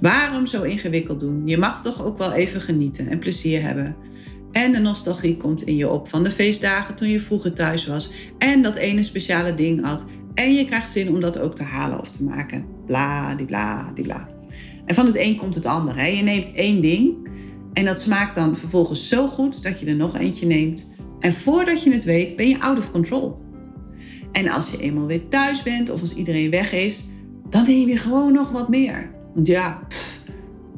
Waarom zo ingewikkeld doen? Je mag toch ook wel even genieten en plezier hebben. En de nostalgie komt in je op van de feestdagen toen je vroeger thuis was en dat ene speciale ding had. En je krijgt zin om dat ook te halen of te maken. Bla, die bla, die bla. En van het een komt het ander. Hè? Je neemt één ding en dat smaakt dan vervolgens zo goed dat je er nog eentje neemt. En voordat je het weet, ben je out of control. En als je eenmaal weer thuis bent of als iedereen weg is, dan neem je gewoon nog wat meer. Want ja,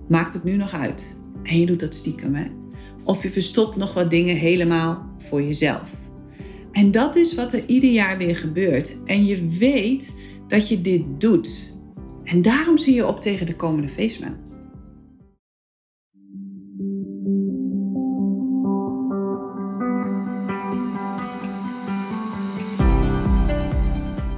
maakt het nu nog uit. En je doet dat stiekem, hè? Of je verstopt nog wat dingen helemaal voor jezelf. En dat is wat er ieder jaar weer gebeurt. En je weet dat je dit doet. En daarom zie je op tegen de komende feestmaand.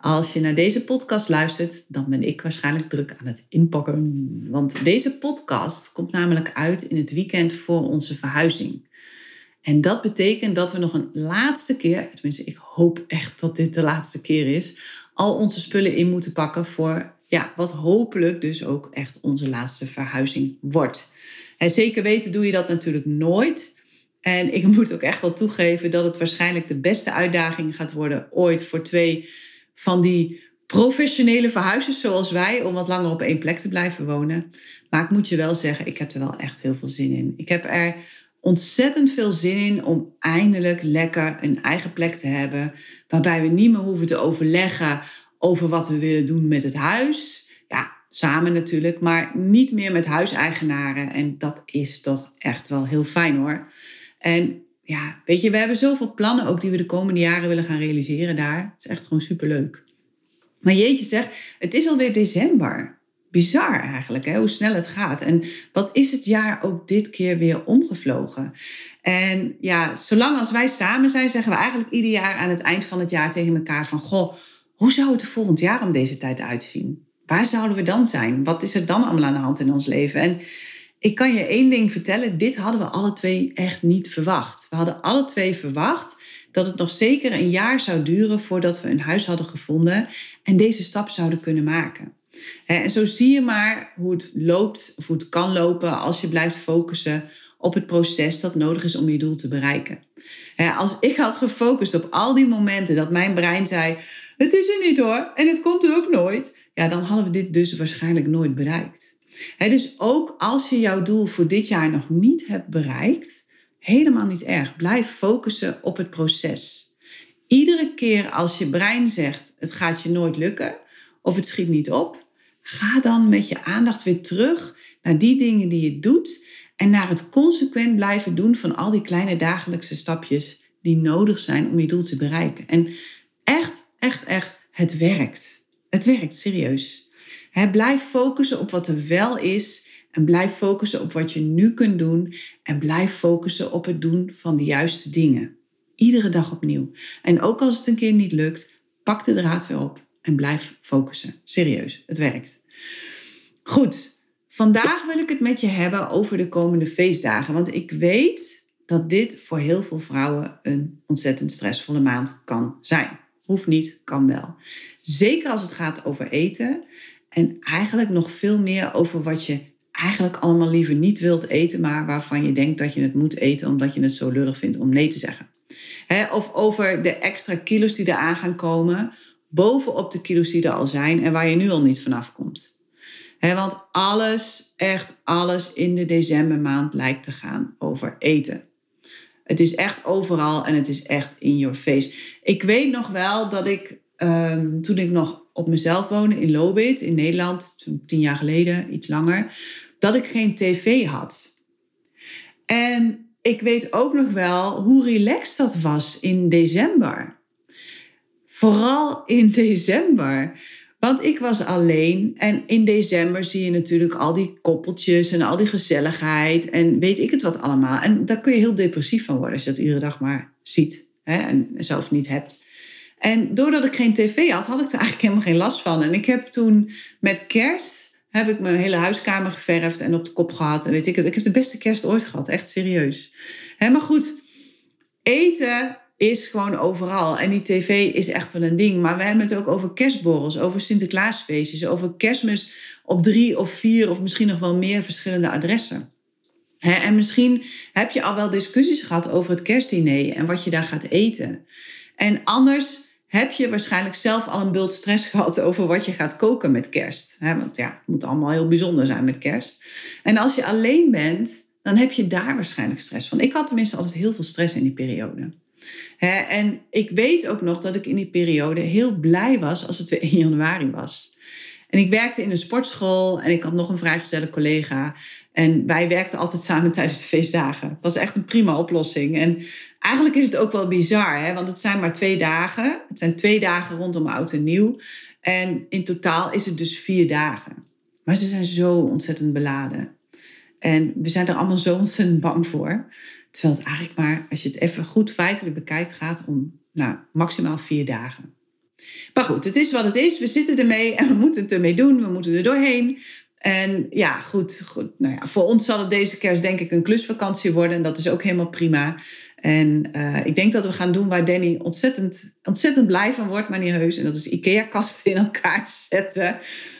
Als je naar deze podcast luistert, dan ben ik waarschijnlijk druk aan het inpakken. Want deze podcast komt namelijk uit in het weekend voor onze verhuizing. En dat betekent dat we nog een laatste keer, tenminste ik hoop echt dat dit de laatste keer is, al onze spullen in moeten pakken voor ja, wat hopelijk dus ook echt onze laatste verhuizing wordt. En zeker weten doe je dat natuurlijk nooit. En ik moet ook echt wel toegeven dat het waarschijnlijk de beste uitdaging gaat worden ooit voor twee van die professionele verhuizers zoals wij om wat langer op één plek te blijven wonen. Maar ik moet je wel zeggen, ik heb er wel echt heel veel zin in. Ik heb er ontzettend veel zin in om eindelijk lekker een eigen plek te hebben. Waarbij we niet meer hoeven te overleggen over wat we willen doen met het huis. Ja, samen natuurlijk, maar niet meer met huiseigenaren. En dat is toch echt wel heel fijn hoor. En ja, weet je, we hebben zoveel plannen ook die we de komende jaren willen gaan realiseren daar. Het is echt gewoon superleuk. Maar jeetje zeg, het is alweer december. Bizar eigenlijk, hè? hoe snel het gaat. En wat is het jaar ook dit keer weer omgevlogen? En ja, zolang als wij samen zijn, zeggen we eigenlijk ieder jaar aan het eind van het jaar tegen elkaar van... Goh, hoe zou het er volgend jaar om deze tijd uitzien? Waar zouden we dan zijn? Wat is er dan allemaal aan de hand in ons leven? En ik kan je één ding vertellen, dit hadden we alle twee echt niet verwacht. We hadden alle twee verwacht dat het nog zeker een jaar zou duren voordat we een huis hadden gevonden en deze stap zouden kunnen maken. En zo zie je maar hoe het loopt of hoe het kan lopen als je blijft focussen op het proces dat nodig is om je doel te bereiken. Als ik had gefocust op al die momenten dat mijn brein zei: Het is er niet hoor en het komt er ook nooit, ja, dan hadden we dit dus waarschijnlijk nooit bereikt. Dus ook als je jouw doel voor dit jaar nog niet hebt bereikt, helemaal niet erg. Blijf focussen op het proces. Iedere keer als je brein zegt: Het gaat je nooit lukken of het schiet niet op, ga dan met je aandacht weer terug naar die dingen die je doet en naar het consequent blijven doen van al die kleine dagelijkse stapjes die nodig zijn om je doel te bereiken. En echt, echt, echt, het werkt. Het werkt, serieus. Blijf focussen op wat er wel is en blijf focussen op wat je nu kunt doen en blijf focussen op het doen van de juiste dingen. Iedere dag opnieuw. En ook als het een keer niet lukt, pak de draad weer op en blijf focussen. Serieus, het werkt. Goed, vandaag wil ik het met je hebben over de komende feestdagen. Want ik weet dat dit voor heel veel vrouwen een ontzettend stressvolle maand kan zijn. Hoeft niet, kan wel. Zeker als het gaat over eten. En eigenlijk nog veel meer over wat je eigenlijk allemaal liever niet wilt eten, maar waarvan je denkt dat je het moet eten omdat je het zo lullig vindt om nee te zeggen. of over de extra kilo's die eraan gaan komen, bovenop de kilo's die er al zijn en waar je nu al niet vanaf komt. want alles, echt alles in de decembermaand lijkt te gaan over eten. Het is echt overal en het is echt in your face. Ik weet nog wel dat ik, ehm, toen ik nog op mezelf woonde in Lobit in Nederland, tien jaar geleden, iets langer, dat ik geen tv had. En ik weet ook nog wel hoe relaxed dat was in december. Vooral in december. Want ik was alleen en in december zie je natuurlijk al die koppeltjes en al die gezelligheid en weet ik het wat allemaal. En daar kun je heel depressief van worden als je dat iedere dag maar ziet hè, en zelf niet hebt. En doordat ik geen tv had, had ik er eigenlijk helemaal geen last van. En ik heb toen met kerst, heb ik mijn hele huiskamer geverfd en op de kop gehad. En weet ik het, ik heb de beste kerst ooit gehad, echt serieus. Maar goed, eten is gewoon overal. En die tv is echt wel een ding. Maar we hebben het ook over kerstborrels, over Sinterklaasfeestjes, over kerstmis op drie of vier of misschien nog wel meer verschillende adressen. en misschien heb je al wel discussies gehad over het kerstdiner en wat je daar gaat eten. En anders heb je waarschijnlijk zelf al een bult stress gehad over wat je gaat koken met kerst. want ja, het moet allemaal heel bijzonder zijn met kerst. En als je alleen bent, dan heb je daar waarschijnlijk stress van. Ik had tenminste altijd heel veel stress in die periode. en ik weet ook nog dat ik in die periode heel blij was als het weer 1 januari was. En ik werkte in een sportschool en ik had nog een vrijgezelle collega. En wij werkten altijd samen tijdens de feestdagen. Dat was echt een prima oplossing. En eigenlijk is het ook wel bizar, hè? want het zijn maar twee dagen. Het zijn twee dagen rondom oud en nieuw. En in totaal is het dus vier dagen. Maar ze zijn zo ontzettend beladen. En we zijn er allemaal zo ontzettend bang voor. Terwijl het eigenlijk maar, als je het even goed feitelijk bekijkt, gaat om nou, maximaal vier dagen. Maar goed, het is wat het is. We zitten ermee en we moeten het ermee doen. We moeten er doorheen. En ja, goed. goed. Nou ja, voor ons zal het deze kerst denk ik een klusvakantie worden. En dat is ook helemaal prima. En uh, ik denk dat we gaan doen waar Danny ontzettend, ontzettend blij van wordt, meneer Heus. En dat is IKEA-kasten in elkaar zetten.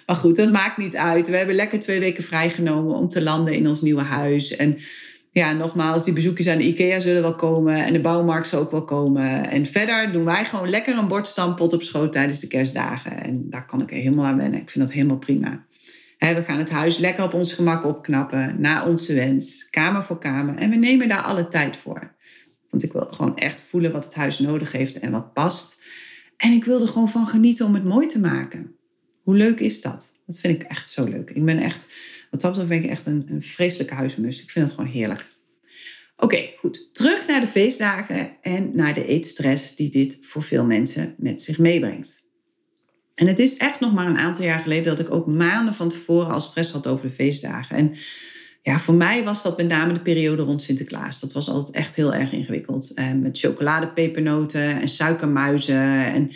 Maar goed, dat maakt niet uit. We hebben lekker twee weken vrijgenomen om te landen in ons nieuwe huis. En ja, nogmaals, die bezoekjes aan de IKEA zullen wel komen. En de bouwmarkt zal ook wel komen. En verder doen wij gewoon lekker een bordstampot op schoot tijdens de kerstdagen. En daar kan ik helemaal aan wennen. Ik vind dat helemaal prima. we gaan het huis lekker op ons gemak opknappen, naar onze wens, kamer voor kamer. En we nemen daar alle tijd voor. Want ik wil gewoon echt voelen wat het huis nodig heeft en wat past. En ik wil er gewoon van genieten om het mooi te maken. Hoe leuk is dat? Dat vind ik echt zo leuk. Ik ben echt, wat dat betreft ben ik echt een, een vreselijke huismus. Ik vind het gewoon heerlijk. Oké, goed. Terug naar de feestdagen en naar de eetstress die dit voor veel mensen met zich meebrengt. En het is echt nog maar een aantal jaar geleden dat ik ook maanden van tevoren al stress had over de feestdagen. En ja, voor mij was dat met name de periode rond Sinterklaas. Dat was altijd echt heel erg ingewikkeld. Eh, met chocoladepepernoten en suikermuizen. En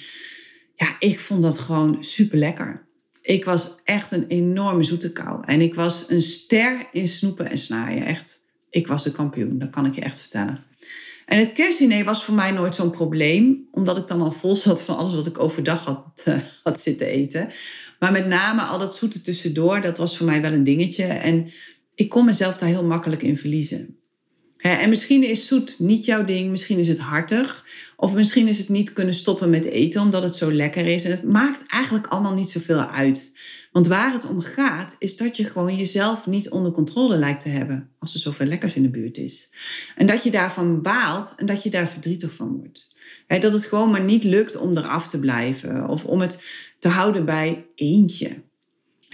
ja, ik vond dat gewoon super lekker. Ik was echt een enorme zoete kou. En ik was een ster in snoepen en snaaien. Echt, ik was de kampioen, dat kan ik je echt vertellen. En het kerstdiner was voor mij nooit zo'n probleem, omdat ik dan al vol zat van alles wat ik overdag had, uh, had zitten eten. Maar met name al dat zoete tussendoor, dat was voor mij wel een dingetje. En ik kon mezelf daar heel makkelijk in verliezen. En misschien is zoet niet jouw ding, misschien is het hartig. Of misschien is het niet kunnen stoppen met eten omdat het zo lekker is. En het maakt eigenlijk allemaal niet zoveel uit. Want waar het om gaat, is dat je gewoon jezelf niet onder controle lijkt te hebben als er zoveel lekkers in de buurt is. En dat je daarvan baalt en dat je daar verdrietig van wordt. dat het gewoon maar niet lukt om eraf te blijven of om het te houden bij eentje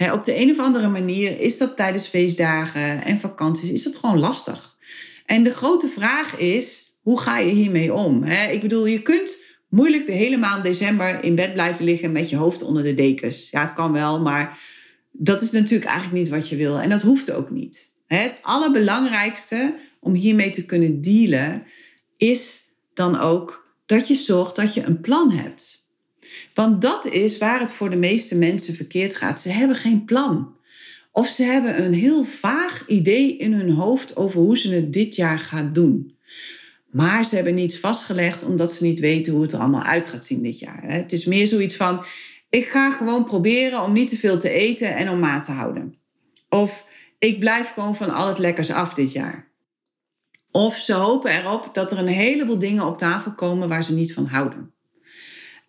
op de een of andere manier is dat tijdens feestdagen en vakanties is dat gewoon lastig. En de grote vraag is, hoe ga je hiermee om? ik bedoel, je kunt moeilijk de hele maand december in bed blijven liggen met je hoofd onder de dekens. Ja, het kan wel, maar dat is natuurlijk eigenlijk niet wat je wil. En dat hoeft ook niet. Het allerbelangrijkste om hiermee te kunnen dealen is dan ook dat je zorgt dat je een plan hebt. Want dat is waar het voor de meeste mensen verkeerd gaat. Ze hebben geen plan. Of ze hebben een heel vaag idee in hun hoofd over hoe ze het dit jaar gaan doen. Maar ze hebben niets vastgelegd omdat ze niet weten hoe het er allemaal uit gaat zien dit jaar. Het is meer zoiets van: ik ga gewoon proberen om niet te veel te eten en om maat te houden. Of ik blijf gewoon van al het lekkers af dit jaar. Of ze hopen erop dat er een heleboel dingen op tafel komen waar ze niet van houden.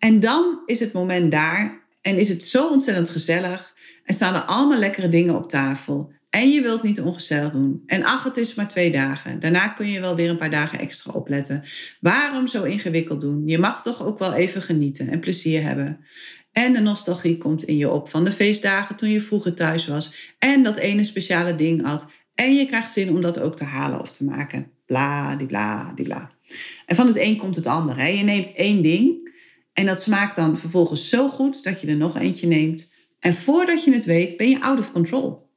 En dan is het moment daar en is het zo ontzettend gezellig en staan er allemaal lekkere dingen op tafel. En je wilt niet ongezellig doen. En ach, het is maar twee dagen. Daarna kun je wel weer een paar dagen extra opletten. Waarom zo ingewikkeld doen? Je mag toch ook wel even genieten en plezier hebben. En de nostalgie komt in je op van de feestdagen toen je vroeger thuis was. En dat ene speciale ding had. En je krijgt zin om dat ook te halen of te maken. Bla, bla, die bla. En van het een komt het ander. Je neemt één ding En dat smaakt dan vervolgens zo goed dat je er nog eentje neemt. En voordat je het weet, ben je out of control.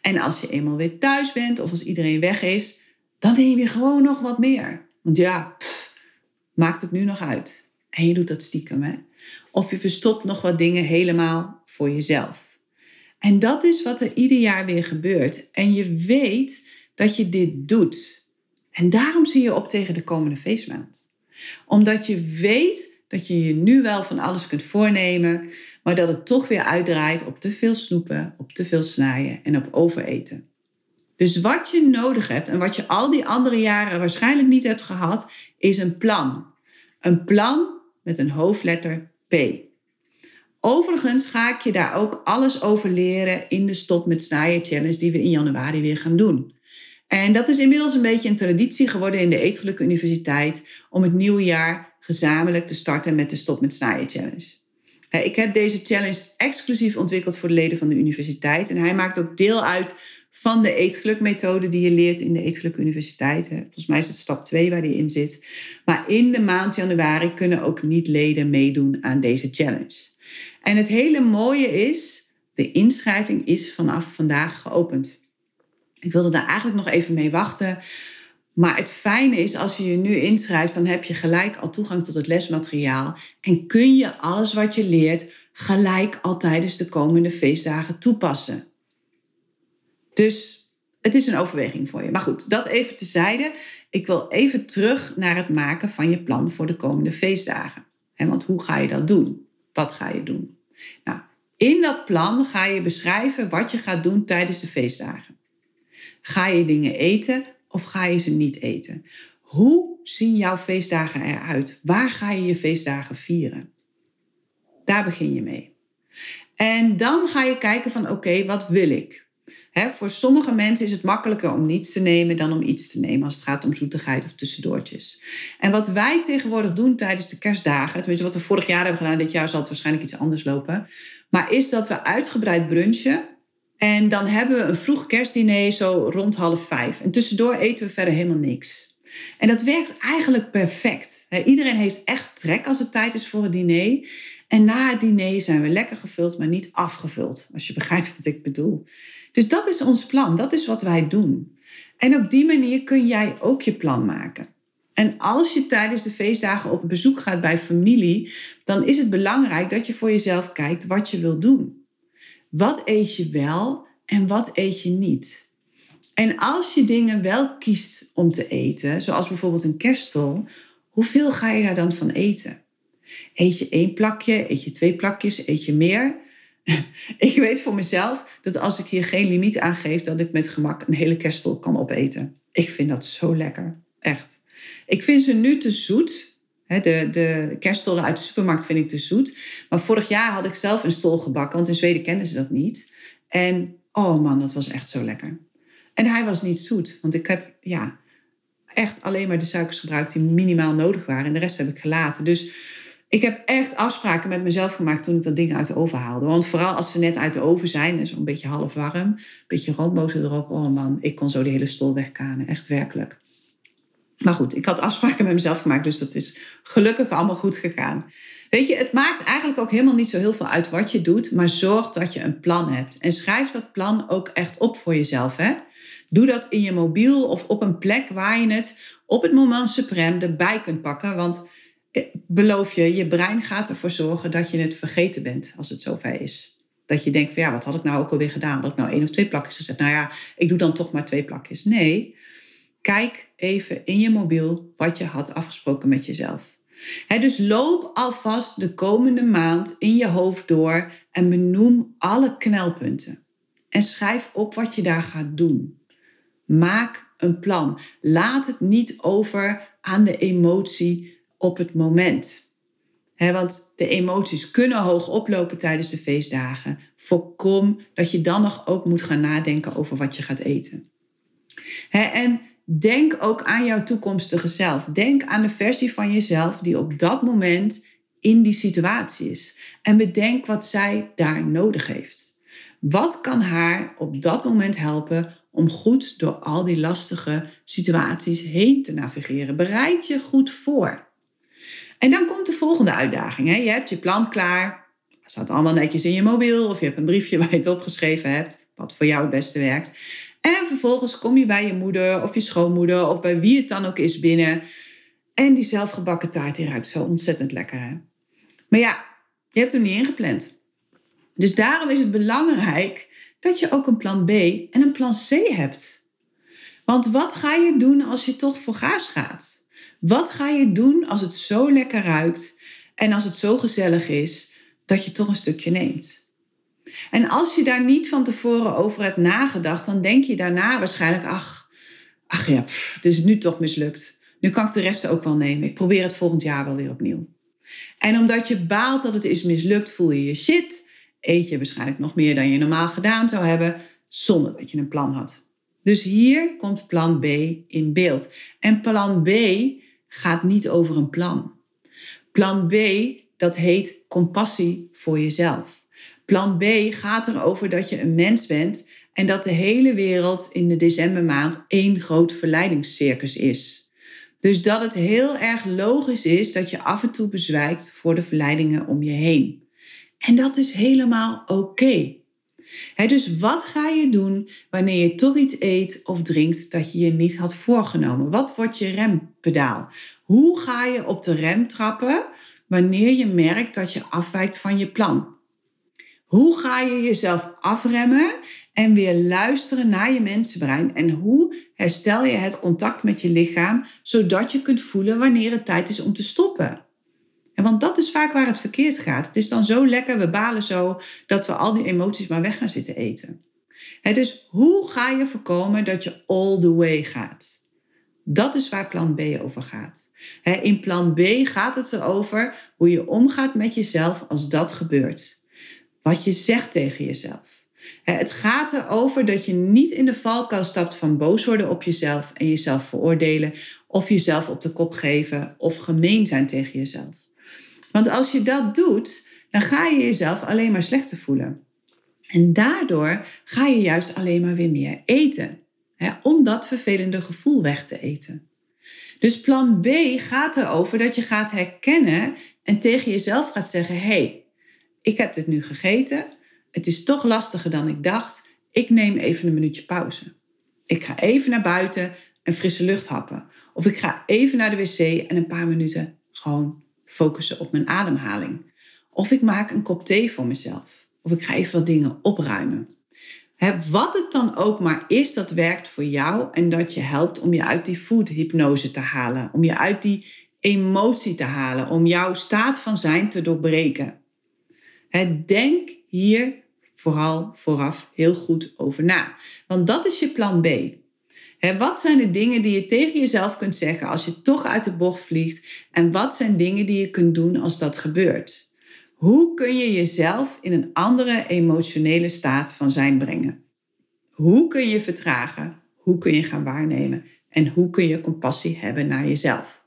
En als je eenmaal weer thuis bent of als iedereen weg is, dan neem je gewoon nog wat meer. Want ja, maakt het nu nog uit. En je doet dat stiekem, hè? Of je verstopt nog wat dingen helemaal voor jezelf. En dat is wat er ieder jaar weer gebeurt. En je weet dat je dit doet. En daarom zie je op tegen de komende feestmaand. Omdat je weet dat je je nu wel van alles kunt voornemen, maar dat het toch weer uitdraait op te veel snoepen, op te veel snijden en op overeten. Dus wat je nodig hebt en wat je al die andere jaren waarschijnlijk niet hebt gehad, is een plan. Een plan met een hoofdletter P. Overigens ga ik je daar ook alles over leren in de Stop met Snijden Challenge die we in januari weer gaan doen. En dat is inmiddels een beetje een traditie geworden in de Eetgelukke Universiteit om het nieuwe jaar gezamenlijk te starten met de Stop met Snijden Challenge. Ik heb deze challenge exclusief ontwikkeld voor de leden van de universiteit en hij maakt ook deel uit van de eetgelukmethode die je leert in de Eetgeluk Universiteit. Volgens mij is het stap 2 waar die in zit. Maar in de maand januari kunnen ook niet-leden meedoen aan deze challenge. En het hele mooie is, de inschrijving is vanaf vandaag geopend. Ik wilde daar eigenlijk nog even mee wachten. Maar het fijne is, als je je nu inschrijft, dan heb je gelijk al toegang tot het lesmateriaal. En kun je alles wat je leert gelijk al tijdens de komende feestdagen toepassen. Dus het is een overweging voor je. Maar goed, dat even tezijde. Ik wil even terug naar het maken van je plan voor de komende feestdagen. want hoe ga je dat doen? Wat ga je doen? Nou, in dat plan ga je beschrijven wat je gaat doen tijdens de feestdagen. Ga je dingen eten of ga je ze niet eten? Hoe zien jouw feestdagen eruit? Waar ga je je feestdagen vieren? Daar begin je mee. En dan ga je kijken van oké, wat wil ik? voor sommige mensen is het makkelijker om niets te nemen dan om iets te nemen als het gaat om zoetigheid of tussendoortjes. En wat wij tegenwoordig doen tijdens de kerstdagen, tenminste wat we vorig jaar hebben gedaan, dit jaar zal het waarschijnlijk iets anders lopen, maar is dat we uitgebreid brunchen. En dan hebben we een vroeg kerstdiner zo rond half vijf. En tussendoor eten we verder helemaal niks. En dat werkt eigenlijk perfect. Iedereen heeft echt trek als het tijd is voor het diner. En na het diner zijn we lekker gevuld, maar niet afgevuld. Als je begrijpt wat ik bedoel. Dus dat is ons plan, dat is wat wij doen. En op die manier kun jij ook je plan maken. En als je tijdens de feestdagen op bezoek gaat bij familie, dan is het belangrijk dat je voor jezelf kijkt wat je wil doen. Wat eet je wel en wat eet je niet? En als je dingen wel kiest om te eten, zoals bijvoorbeeld een kerststol, hoeveel ga je daar dan van eten? Eet je één plakje, eet je twee plakjes, eet je meer? ik weet voor mezelf dat als ik hier geen limiet aan geef, dat ik met gemak een hele kerstel kan opeten. Ik vind dat zo lekker. Echt. Ik vind ze nu te zoet. De, de kerststollen uit de supermarkt vind ik te zoet. Maar vorig jaar had ik zelf een stol gebakken, want in Zweden kenden ze dat niet. En oh man, dat was echt zo lekker. En hij was niet zoet, want ik heb ja, echt alleen maar de suikers gebruikt die minimaal nodig waren. En de rest heb ik gelaten. Dus ik heb echt afspraken met mezelf gemaakt toen ik dat ding uit de oven haalde. Want vooral als ze net uit de oven zijn en zo'n beetje half warm, een beetje roomboter erop. Oh man, ik kon zo de hele stol wegkanen. Echt werkelijk. Maar goed, ik had afspraken met mezelf gemaakt, dus dat is gelukkig allemaal goed gegaan. Weet je, het maakt eigenlijk ook helemaal niet zo heel veel uit wat je doet, maar zorg dat je een plan hebt. En schrijf dat plan ook echt op voor jezelf. Hè? Doe dat in je mobiel of op een plek waar je het op het moment suprem erbij kunt pakken. Want beloof je, je brein gaat ervoor zorgen dat je het vergeten bent als het zover is. Dat je denkt van ja, wat had ik nou ook alweer gedaan? Dat ik nou één of twee plakjes gezet. Nou ja, ik doe dan toch maar twee plakjes. Nee, kijk even in je mobiel wat je had afgesproken met jezelf. dus loop alvast de komende maand in je hoofd door en benoem alle knelpunten. En schrijf op wat je daar gaat doen. Maak een plan. Laat het niet over aan de emotie op het moment. want de emoties kunnen hoog oplopen tijdens de feestdagen. Voorkom dat je dan nog ook moet gaan nadenken over wat je gaat eten. en denk ook aan jouw toekomstige zelf. Denk aan de versie van jezelf die op dat moment in die situatie is. En bedenk wat zij daar nodig heeft. Wat kan haar op dat moment helpen om goed door al die lastige situaties heen te navigeren? Bereid je goed voor. En dan komt de volgende uitdaging. Hè? Je hebt je plan klaar. Het staat allemaal netjes in je mobiel. Of je hebt een briefje waar je het opgeschreven hebt. Wat voor jou het beste werkt. En vervolgens kom je bij je moeder of je schoonmoeder of bij wie het dan ook is binnen. En die zelfgebakken taart die ruikt zo ontzettend lekker. Hè? Maar ja, je hebt hem niet ingepland. Dus daarom is het belangrijk dat je ook een plan B en een plan C hebt. Want wat ga je doen als je toch voor gaas gaat? Wat ga je doen als het zo lekker ruikt en als het zo gezellig is dat je toch een stukje neemt? En als je daar niet van tevoren over hebt nagedacht, dan denk je daarna waarschijnlijk: ach, ach ja, het is nu toch mislukt. Nu kan ik de rest ook wel nemen. Ik probeer het volgend jaar wel weer opnieuw. En omdat je baalt dat het is mislukt, voel je je shit. Eet je waarschijnlijk nog meer dan je normaal gedaan zou hebben, zonder dat je een plan had. Dus hier komt plan B in beeld. En plan B gaat niet over een plan. Plan B, dat heet compassie voor jezelf. Plan B gaat erover dat je een mens bent en dat de hele wereld in de decembermaand één groot verleidingscircus is. Dus dat het heel erg logisch is dat je af en toe bezwijkt voor de verleidingen om je heen. En dat is helemaal oké. dus wat ga je doen wanneer je toch iets eet of drinkt dat je je niet had voorgenomen? Wat wordt je rempedaal? Hoe ga je op de rem trappen wanneer je merkt dat je afwijkt van je plan? Hoe ga je jezelf afremmen en weer luisteren naar je mensenbrein? En hoe herstel je het contact met je lichaam zodat je kunt voelen wanneer het tijd is om te stoppen? En want dat is vaak waar het verkeerd gaat. Het is dan zo lekker, we balen zo, dat we al die emoties maar weg gaan zitten eten. dus hoe ga je voorkomen dat je all the way gaat? Dat is waar plan B over gaat. in plan B gaat het erover hoe je omgaat met jezelf als dat gebeurt wat je zegt tegen jezelf. Het gaat erover dat je niet in de valkuil stapt van boos worden op jezelf en jezelf veroordelen of jezelf op de kop geven of gemeen zijn tegen jezelf. Want als je dat doet, dan ga je jezelf alleen maar slechter voelen. En daardoor ga je juist alleen maar weer meer eten. om dat vervelende gevoel weg te eten. Dus plan B gaat erover dat je gaat herkennen en tegen jezelf gaat zeggen: hé, hey, ik heb dit nu gegeten. Het is toch lastiger dan ik dacht. Ik neem even een minuutje pauze. Ik ga even naar buiten en frisse lucht happen. Of ik ga even naar de wc en een paar minuten gewoon focussen op mijn ademhaling. Of ik maak een kop thee voor mezelf. Of ik ga even wat dingen opruimen. wat het dan ook maar is dat werkt voor jou en dat je helpt om je uit die foodhypnose te halen. Om je uit die emotie te halen. Om jouw staat van zijn te doorbreken. Denk hier vooral vooraf heel goed over na. Want dat is je plan B. wat zijn de dingen die je tegen jezelf kunt zeggen als je toch uit de bocht vliegt? En wat zijn dingen die je kunt doen als dat gebeurt? Hoe kun je jezelf in een andere emotionele staat van zijn brengen? Hoe kun je vertragen? Hoe kun je gaan waarnemen? En hoe kun je compassie hebben naar jezelf?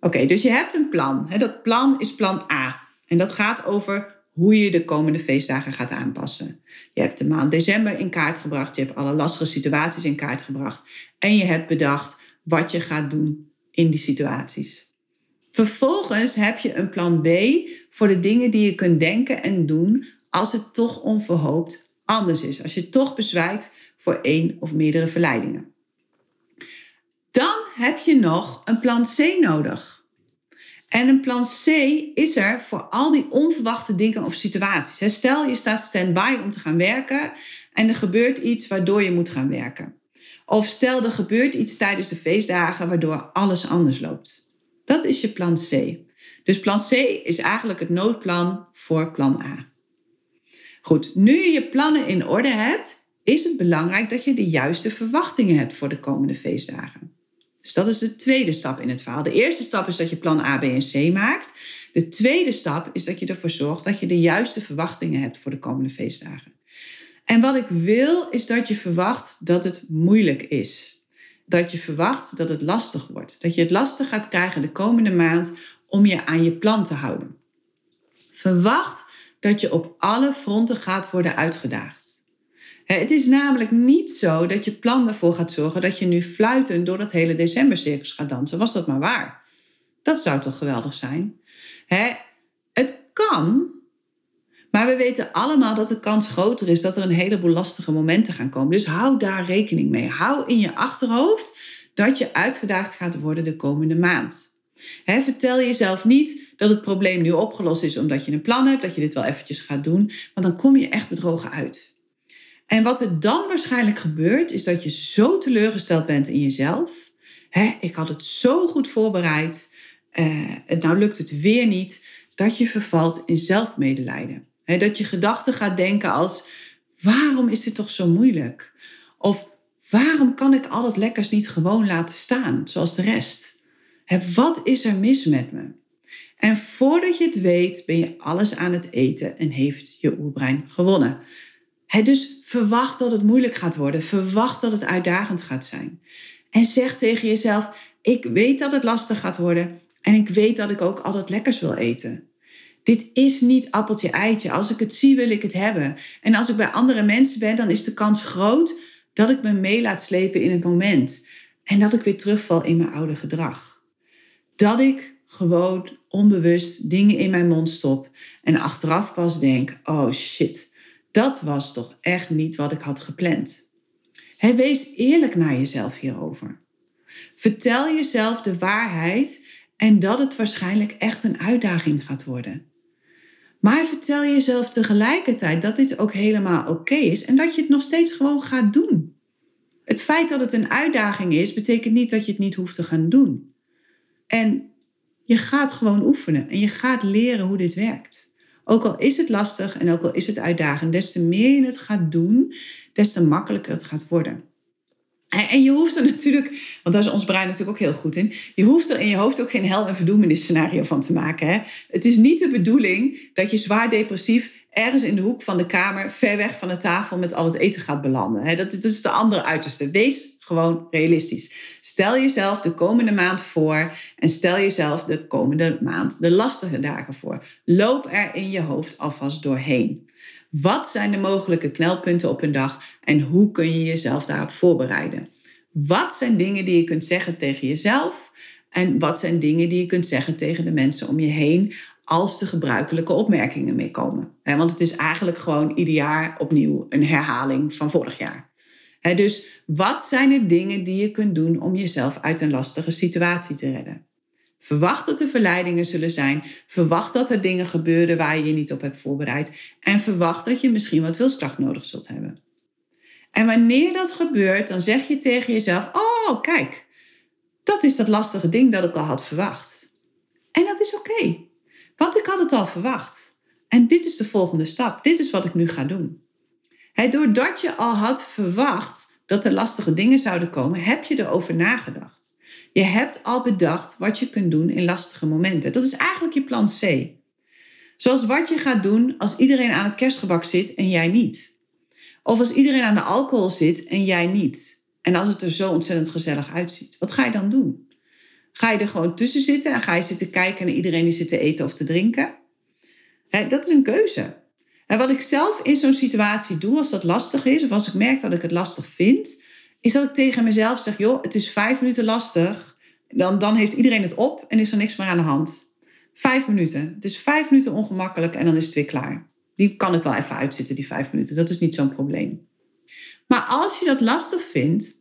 Oké, dus je hebt een plan. Dat plan is plan A. En dat gaat over hoe je de komende feestdagen gaat aanpassen. Je hebt de maand december in kaart gebracht, je hebt alle lastige situaties in kaart gebracht en je hebt bedacht wat je gaat doen in die situaties. Vervolgens heb je een plan B voor de dingen die je kunt denken en doen als het toch onverhoopt anders is, als je toch bezwijkt voor één of meerdere verleidingen. Dan heb je nog een plan C nodig. En een plan C is er voor al die onverwachte dingen of situaties. Stel je staat stand-by om te gaan werken en er gebeurt iets waardoor je moet gaan werken. Of stel er gebeurt iets tijdens de feestdagen waardoor alles anders loopt. Dat is je plan C. Dus plan C is eigenlijk het noodplan voor plan A. Goed, nu je je plannen in orde hebt, is het belangrijk dat je de juiste verwachtingen hebt voor de komende feestdagen. Dus dat is de tweede stap in het verhaal. De eerste stap is dat je plan A, B en C maakt. De tweede stap is dat je ervoor zorgt dat je de juiste verwachtingen hebt voor de komende feestdagen. En wat ik wil is dat je verwacht dat het moeilijk is. Dat je verwacht dat het lastig wordt. Dat je het lastig gaat krijgen de komende maand om je aan je plan te houden. Verwacht dat je op alle fronten gaat worden uitgedaagd. Het is namelijk niet zo dat je plan ervoor gaat zorgen dat je nu fluitend door dat hele decembercircus gaat dansen. Was dat maar waar. Dat zou toch geweldig zijn? Het kan, maar we weten allemaal dat de kans groter is dat er een heleboel lastige momenten gaan komen. Dus hou daar rekening mee. Hou in je achterhoofd dat je uitgedaagd gaat worden de komende maand. vertel jezelf niet dat het probleem nu opgelost is omdat je een plan hebt, dat je dit wel eventjes gaat doen, want dan kom je echt bedrogen uit. En wat er dan waarschijnlijk gebeurt, is dat je zo teleurgesteld bent in jezelf. ik had het zo goed voorbereid, uh, nou lukt het weer niet, dat je vervalt in zelfmedelijden dat je gedachten gaat denken als, waarom is dit toch zo moeilijk? Of waarom kan ik al het lekkers niet gewoon laten staan, zoals de rest? wat is er mis met me? En voordat je het weet, ben je alles aan het eten en heeft je oerbrein gewonnen. dus verwacht dat het moeilijk gaat worden. Verwacht dat het uitdagend gaat zijn. En zeg tegen jezelf: Ik weet dat het lastig gaat worden. En ik weet dat ik ook altijd lekkers wil eten. Dit is niet appeltje eitje. Als ik het zie, wil ik het hebben. En als ik bij andere mensen ben, dan is de kans groot dat ik me mee laat slepen in het moment. En dat ik weer terugval in mijn oude gedrag. Dat ik gewoon onbewust dingen in mijn mond stop en achteraf pas denk: oh shit, dat was toch echt niet wat ik had gepland. Wees eerlijk naar jezelf hierover. Vertel jezelf de waarheid en dat het waarschijnlijk echt een uitdaging gaat worden. Maar vertel jezelf tegelijkertijd dat dit ook helemaal oké is en dat je het nog steeds gewoon gaat doen. Het feit dat het een uitdaging is, betekent niet dat je het niet hoeft te gaan doen. En je gaat gewoon oefenen en je gaat leren hoe dit werkt. Ook al is het lastig en ook al is het uitdagend, des te meer je het gaat doen, des te makkelijker het gaat worden. En je hoeft er natuurlijk, want daar is ons brein natuurlijk ook heel goed in. Je hoeft er in je hoofd ook geen hel- en verdoemenis scenario van te maken. Hè? Het is niet de bedoeling dat je zwaar depressief ergens in de hoek van de kamer, ver weg van de tafel, met al het eten gaat belanden. Hè? Dat, dat is de andere uiterste. Wees gewoon realistisch. Stel jezelf de komende maand voor en stel jezelf de komende maand de lastige dagen voor. Loop er in je hoofd alvast doorheen. Wat zijn de mogelijke knelpunten op een dag en hoe kun je jezelf daarop voorbereiden? Wat zijn dingen die je kunt zeggen tegen jezelf en wat zijn dingen die je kunt zeggen tegen de mensen om je heen als de gebruikelijke opmerkingen meekomen? Want het is eigenlijk gewoon ieder jaar opnieuw een herhaling van vorig jaar. Dus wat zijn de dingen die je kunt doen om jezelf uit een lastige situatie te redden? Verwacht dat er verleidingen zullen zijn. Verwacht dat er dingen gebeuren waar je je niet op hebt voorbereid. En verwacht dat je misschien wat wilskracht nodig zult hebben. En wanneer dat gebeurt, dan zeg je tegen jezelf: Oh, kijk, dat is dat lastige ding dat ik al had verwacht. En dat is oké, want ik had het al verwacht. En dit is de volgende stap. Dit is wat ik nu ga doen. He, doordat je al had verwacht dat er lastige dingen zouden komen, heb je erover nagedacht. Je hebt al bedacht wat je kunt doen in lastige momenten. Dat is eigenlijk je plan C. Zoals wat je gaat doen als iedereen aan het kerstgebak zit en jij niet. Of als iedereen aan de alcohol zit en jij niet. En als het er zo ontzettend gezellig uitziet. Wat ga je dan doen? Ga je er gewoon tussen zitten en ga je zitten kijken naar iedereen die zit te eten of te drinken? dat is een keuze. En wat ik zelf in zo'n situatie doe als dat lastig is, of als ik merk dat ik het lastig vind, is dat ik tegen mezelf zeg, joh, het is vijf minuten lastig. Dan, dan heeft iedereen het op en is er niks meer aan de hand. Vijf minuten. Het is vijf minuten ongemakkelijk en dan is het weer klaar. Die kan ik wel even uitzitten, die vijf minuten. Dat is niet zo'n probleem. Maar als je dat lastig vindt,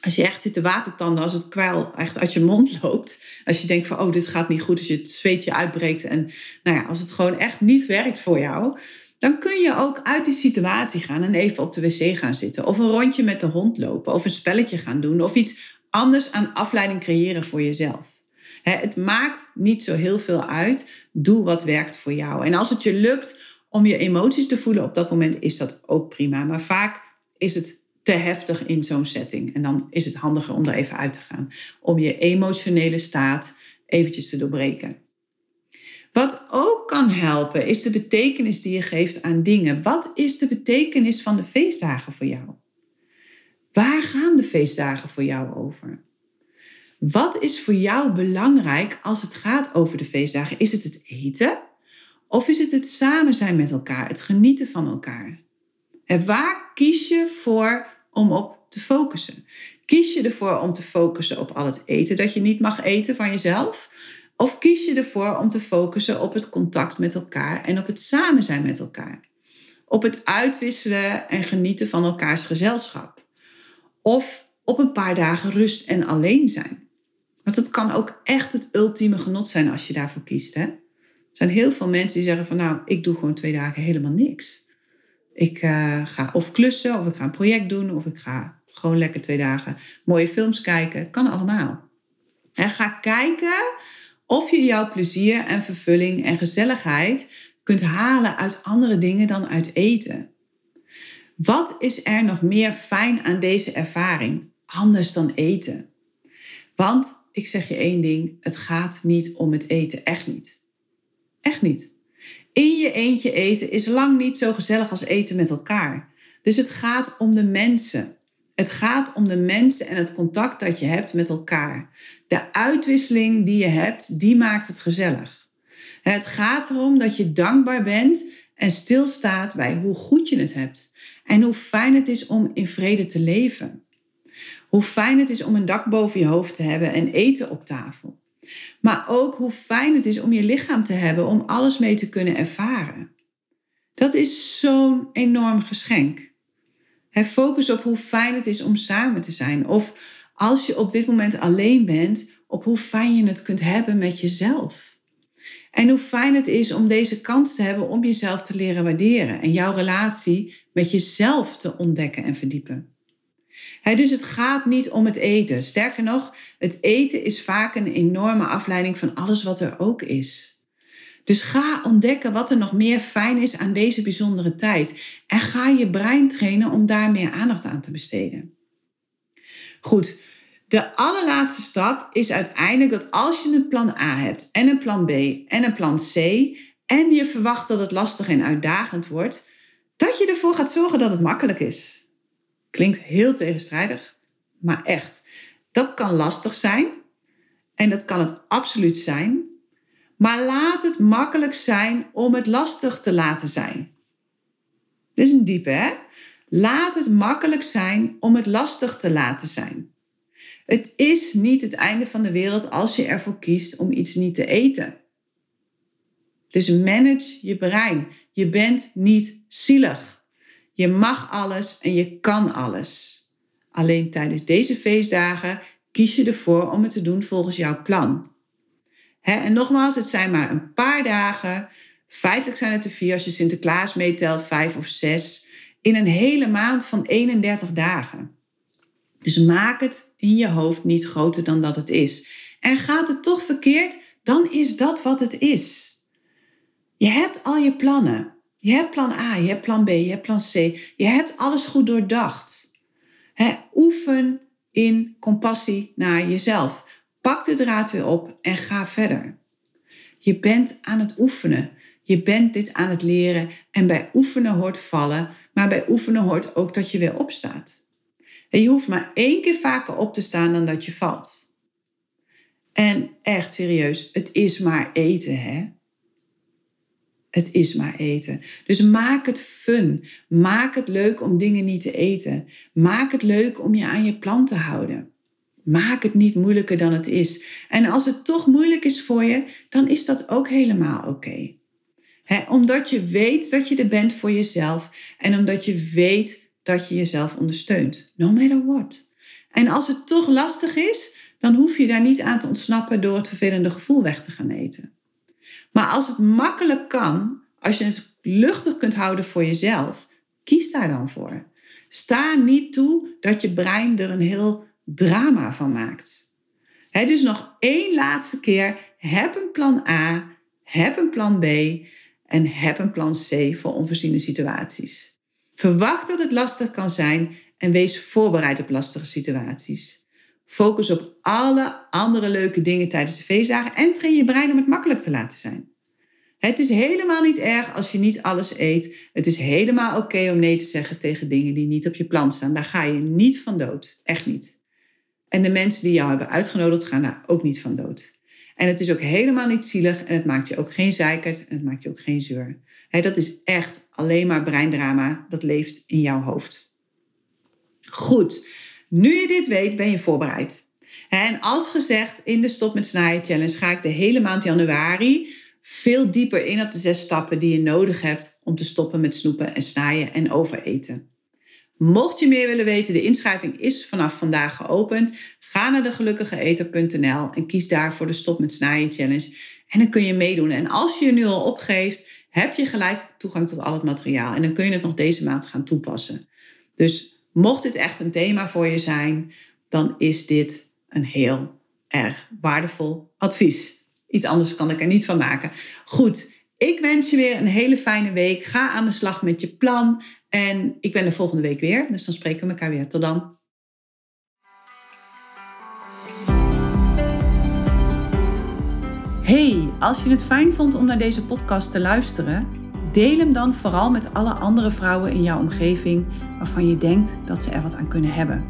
als je echt zit te watertanden, als het kwijl echt uit je mond loopt, als je denkt van, oh, dit gaat niet goed, als je het zweetje uitbreekt en nou ja, als het gewoon echt niet werkt voor jou, dan kun je ook uit die situatie gaan en even op de wc gaan zitten. Of een rondje met de hond lopen. Of een spelletje gaan doen. Of iets anders aan afleiding creëren voor jezelf. Het maakt niet zo heel veel uit. Doe wat werkt voor jou. En als het je lukt om je emoties te voelen op dat moment, is dat ook prima. Maar vaak is het te heftig in zo'n setting. En dan is het handiger om er even uit te gaan. Om je emotionele staat eventjes te doorbreken. Wat ook kan helpen is de betekenis die je geeft aan dingen. Wat is de betekenis van de feestdagen voor jou? Waar gaan de feestdagen voor jou over? Wat is voor jou belangrijk als het gaat over de feestdagen? Is het het eten? Of is het het samen zijn met elkaar, het genieten van elkaar? En waar kies je voor om op te focussen? Kies je ervoor om te focussen op al het eten dat je niet mag eten van jezelf? Of kies je ervoor om te focussen op het contact met elkaar en op het samen zijn met elkaar? Op het uitwisselen en genieten van elkaars gezelschap? Of op een paar dagen rust en alleen zijn? Want het kan ook echt het ultieme genot zijn als je daarvoor kiest. Hè? Er zijn heel veel mensen die zeggen van nou, ik doe gewoon twee dagen helemaal niks. Ik uh, ga of klussen, of ik ga een project doen, of ik ga gewoon lekker twee dagen mooie films kijken. Het kan allemaal. En ga kijken of je jouw plezier en vervulling en gezelligheid kunt halen uit andere dingen dan uit eten. Wat is er nog meer fijn aan deze ervaring, anders dan eten? Want ik zeg je één ding: het gaat niet om het eten, echt niet. Echt niet. In je eentje eten is lang niet zo gezellig als eten met elkaar. Dus het gaat om de mensen. Het gaat om de mensen en het contact dat je hebt met elkaar. De uitwisseling die je hebt, die maakt het gezellig. Het gaat erom dat je dankbaar bent en stilstaat bij hoe goed je het hebt. En hoe fijn het is om in vrede te leven. Hoe fijn het is om een dak boven je hoofd te hebben en eten op tafel. Maar ook hoe fijn het is om je lichaam te hebben om alles mee te kunnen ervaren. Dat is zo'n enorm geschenk. Focus op hoe fijn het is om samen te zijn. Of als je op dit moment alleen bent, op hoe fijn je het kunt hebben met jezelf. En hoe fijn het is om deze kans te hebben om jezelf te leren waarderen en jouw relatie met jezelf te ontdekken en verdiepen. dus het gaat niet om het eten. Sterker nog, het eten is vaak een enorme afleiding van alles wat er ook is. Dus ga ontdekken wat er nog meer fijn is aan deze bijzondere tijd. En ga je brein trainen om daar meer aandacht aan te besteden. Goed, de allerlaatste stap is uiteindelijk dat als je een plan A hebt en een plan B en een plan C en je verwacht dat het lastig en uitdagend wordt, dat je ervoor gaat zorgen dat het makkelijk is. Klinkt heel tegenstrijdig, maar echt. Dat kan lastig zijn en dat kan het absoluut zijn. Maar laat het makkelijk zijn om het lastig te laten zijn. Dit is een diepe, hè? Laat het makkelijk zijn om het lastig te laten zijn. Het is niet het einde van de wereld als je ervoor kiest om iets niet te eten. Dus manage je brein. Je bent niet zielig. Je mag alles en je kan alles. Alleen tijdens deze feestdagen kies je ervoor om het te doen volgens jouw plan en nogmaals, het zijn maar een paar dagen. Feitelijk zijn het er vier als je Sinterklaas meetelt, vijf of zes. In een hele maand van 31 dagen. Dus maak het in je hoofd niet groter dan dat het is. En gaat het toch verkeerd, dan is dat wat het is. Je hebt al je plannen. Je hebt plan A, je hebt plan B, je hebt plan C. Je hebt alles goed doordacht. oefen in compassie naar jezelf. Pak de draad weer op en ga verder. Je bent aan het oefenen. Je bent dit aan het leren en bij oefenen hoort vallen, maar bij oefenen hoort ook dat je weer opstaat. En je hoeft maar één keer vaker op te staan dan dat je valt. En echt serieus, het is maar eten, hè? Het is maar eten. Dus maak het fun. Maak het leuk om dingen niet te eten. Maak het leuk om je aan je plan te houden. Maak het niet moeilijker dan het is. En als het toch moeilijk is voor je, dan is dat ook helemaal oké. Omdat je weet dat je er bent voor jezelf en omdat je weet dat je jezelf ondersteunt, no matter what. En als het toch lastig is, dan hoef je daar niet aan te ontsnappen door het vervelende gevoel weg te gaan eten. Maar als het makkelijk kan, als je het luchtig kunt houden voor jezelf, kies daar dan voor. Sta niet toe dat je brein er een heel drama van maakt. Dus nog één laatste keer. Heb een plan A, heb een plan B en heb een plan C voor onvoorziene situaties. Verwacht dat het lastig kan zijn en wees voorbereid op lastige situaties. Focus op alle andere leuke dingen tijdens de feestdagen en train je brein om het makkelijk te laten zijn. Het is helemaal niet erg als je niet alles eet. Het is helemaal oké om nee te zeggen tegen dingen die niet op je plan staan. Daar ga je niet van dood. Echt niet. En de mensen die jou hebben uitgenodigd gaan daar ook niet van dood. En het is ook helemaal niet zielig en het maakt je ook geen zeikert en het maakt je ook geen zeur. dat is echt alleen maar breindrama dat leeft in jouw hoofd. Goed, nu je dit weet, ben je voorbereid. En als gezegd, in de Stop met Snijden Challenge ga ik de hele maand januari veel dieper in op de zes stappen die je nodig hebt om te stoppen met snoepen en snijden en overeten. Mocht je meer willen weten, de inschrijving is vanaf vandaag geopend. Ga naar degelukkigeeter.nl en kies daar voor de Stop met Snijden Challenge. En dan kun je meedoen. En als je je nu al opgeeft, heb je gelijk toegang tot al het materiaal. En dan kun je het nog deze maand gaan toepassen. Dus mocht dit echt een thema voor je zijn, dan is dit een heel erg waardevol advies. Iets anders kan ik er niet van maken. Goed, ik wens je weer een hele fijne week. Ga aan de slag met je plan. En ik ben er volgende week weer. Dus dan spreken we elkaar weer. Tot dan. Hey, als je het fijn vond om naar deze podcast te luisteren, deel hem dan vooral met alle andere vrouwen in jouw omgeving waarvan je denkt dat ze er wat aan kunnen hebben.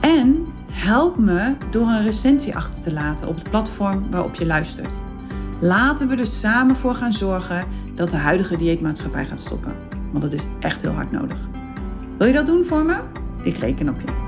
En help me door een recensie achter te laten op het platform waarop je luistert. Laten we er samen voor gaan zorgen dat de huidige dieetmaatschappij gaat stoppen. Want dat is echt heel hard nodig. Wil je dat doen voor me? Ik reken op je.